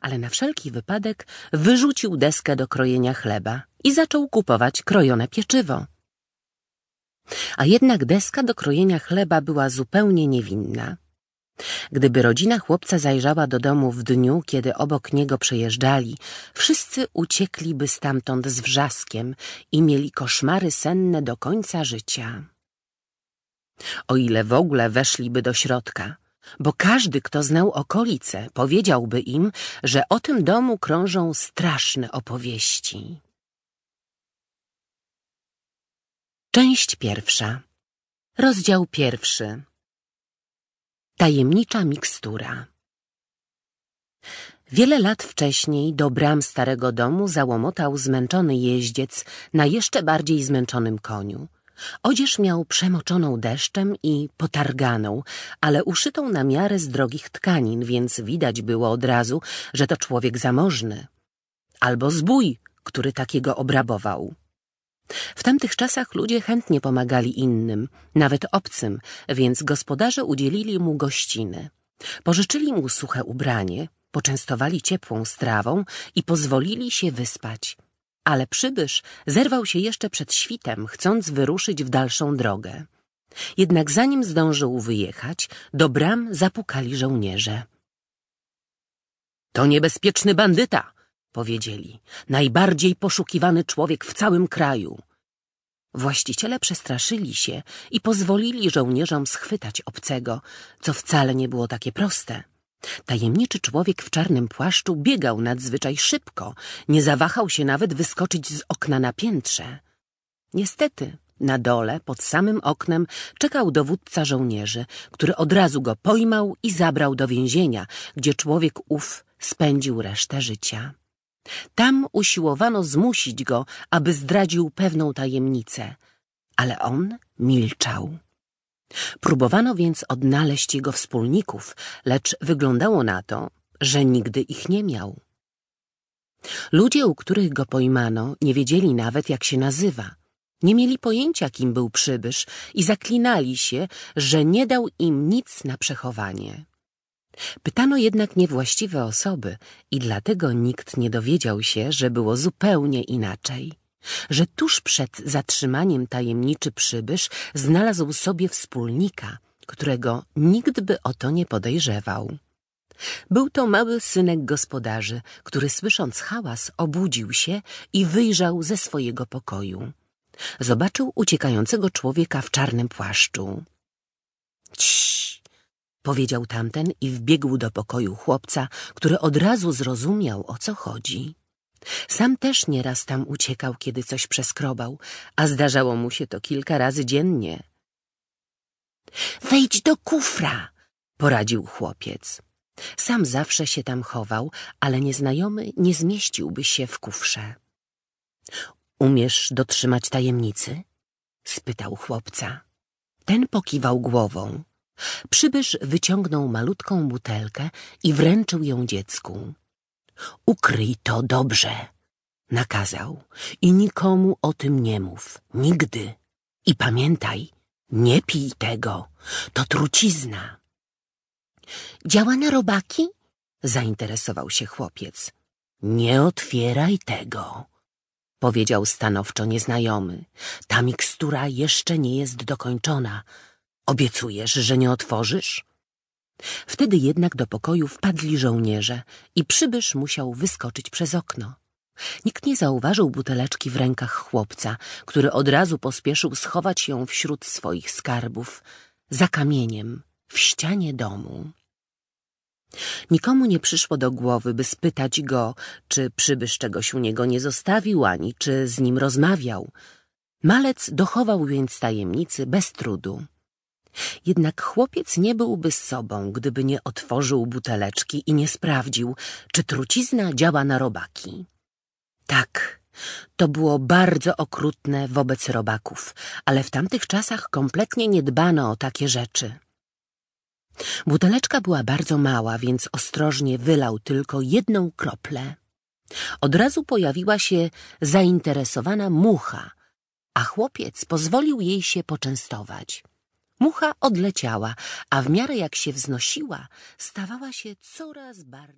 ale na wszelki wypadek wyrzucił deskę do krojenia chleba i zaczął kupować krojone pieczywo. A jednak deska do krojenia chleba była zupełnie niewinna. Gdyby rodzina chłopca zajrzała do domu w dniu, kiedy obok niego przejeżdżali, wszyscy uciekliby stamtąd z wrzaskiem i mieli koszmary senne do końca życia. O ile w ogóle weszliby do środka, bo każdy, kto znał okolice, powiedziałby im, że o tym domu krążą straszne opowieści. Część pierwsza. Rozdział pierwszy. Tajemnicza mikstura. Wiele lat wcześniej do bram starego domu załomotał zmęczony jeździec na jeszcze bardziej zmęczonym koniu. Odzież miał przemoczoną deszczem i potarganą, ale uszytą na miarę z drogich tkanin, więc widać było od razu, że to człowiek zamożny. Albo zbój, który takiego obrabował. W tamtych czasach ludzie chętnie pomagali innym, nawet obcym, więc gospodarze udzielili mu gościny. Pożyczyli mu suche ubranie, poczęstowali ciepłą strawą i pozwolili się wyspać. Ale przybysz zerwał się jeszcze przed świtem, chcąc wyruszyć w dalszą drogę. Jednak zanim zdążył wyjechać, do bram zapukali żołnierze. To niebezpieczny bandyta, powiedzieli. Najbardziej poszukiwany człowiek w całym kraju. Właściciele przestraszyli się i pozwolili żołnierzom schwytać obcego, co wcale nie było takie proste. Tajemniczy człowiek w czarnym płaszczu biegał nadzwyczaj szybko, nie zawahał się nawet wyskoczyć z okna na piętrze. Niestety, na dole, pod samym oknem, czekał dowódca żołnierzy, który od razu go pojmał i zabrał do więzienia, gdzie człowiek ów spędził resztę życia. Tam usiłowano zmusić go, aby zdradził pewną tajemnicę, ale on milczał. Próbowano więc odnaleźć jego wspólników, lecz wyglądało na to, że nigdy ich nie miał. Ludzie, u których go pojmano, nie wiedzieli nawet, jak się nazywa. Nie mieli pojęcia, kim był przybysz i zaklinali się, że nie dał im nic na przechowanie. Pytano jednak niewłaściwe osoby i dlatego nikt nie dowiedział się, że było zupełnie inaczej. Że tuż przed zatrzymaniem tajemniczy przybysz znalazł sobie wspólnika, którego nikt by o to nie podejrzewał. Był to mały synek gospodarzy, który słysząc hałas obudził się i wyjrzał ze swojego pokoju. Zobaczył uciekającego człowieka w czarnym płaszczu. Cii! powiedział tamten i wbiegł do pokoju chłopca, który od razu zrozumiał, o co chodzi. Sam też nieraz tam uciekał, kiedy coś przeskrobał, a zdarzało mu się to kilka razy dziennie. Wejdź do kufra, poradził chłopiec. Sam zawsze się tam chował, ale nieznajomy nie zmieściłby się w kufrze. Umiesz dotrzymać tajemnicy? spytał chłopca. Ten pokiwał głową. Przybysz wyciągnął malutką butelkę i wręczył ją dziecku. Ukryj to dobrze, nakazał, i nikomu o tym nie mów, nigdy. I pamiętaj, nie pij tego, to trucizna. Działa na robaki? Zainteresował się chłopiec. Nie otwieraj tego, powiedział stanowczo nieznajomy. Ta mikstura jeszcze nie jest dokończona, Obiecujesz, że nie otworzysz? Wtedy jednak do pokoju wpadli żołnierze i przybysz musiał wyskoczyć przez okno. Nikt nie zauważył buteleczki w rękach chłopca, który od razu pospieszył schować ją wśród swoich skarbów, za kamieniem, w ścianie domu. Nikomu nie przyszło do głowy, by spytać go, czy przybysz czegoś u niego nie zostawił, ani czy z nim rozmawiał. Malec dochował więc tajemnicy bez trudu. Jednak chłopiec nie byłby sobą, gdyby nie otworzył buteleczki i nie sprawdził, czy trucizna działa na robaki. Tak, to było bardzo okrutne wobec robaków, ale w tamtych czasach kompletnie nie dbano o takie rzeczy. Buteleczka była bardzo mała, więc ostrożnie wylał tylko jedną kroplę. Od razu pojawiła się zainteresowana mucha, a chłopiec pozwolił jej się poczęstować. Mucha odleciała, a w miarę jak się wznosiła, stawała się coraz bardziej.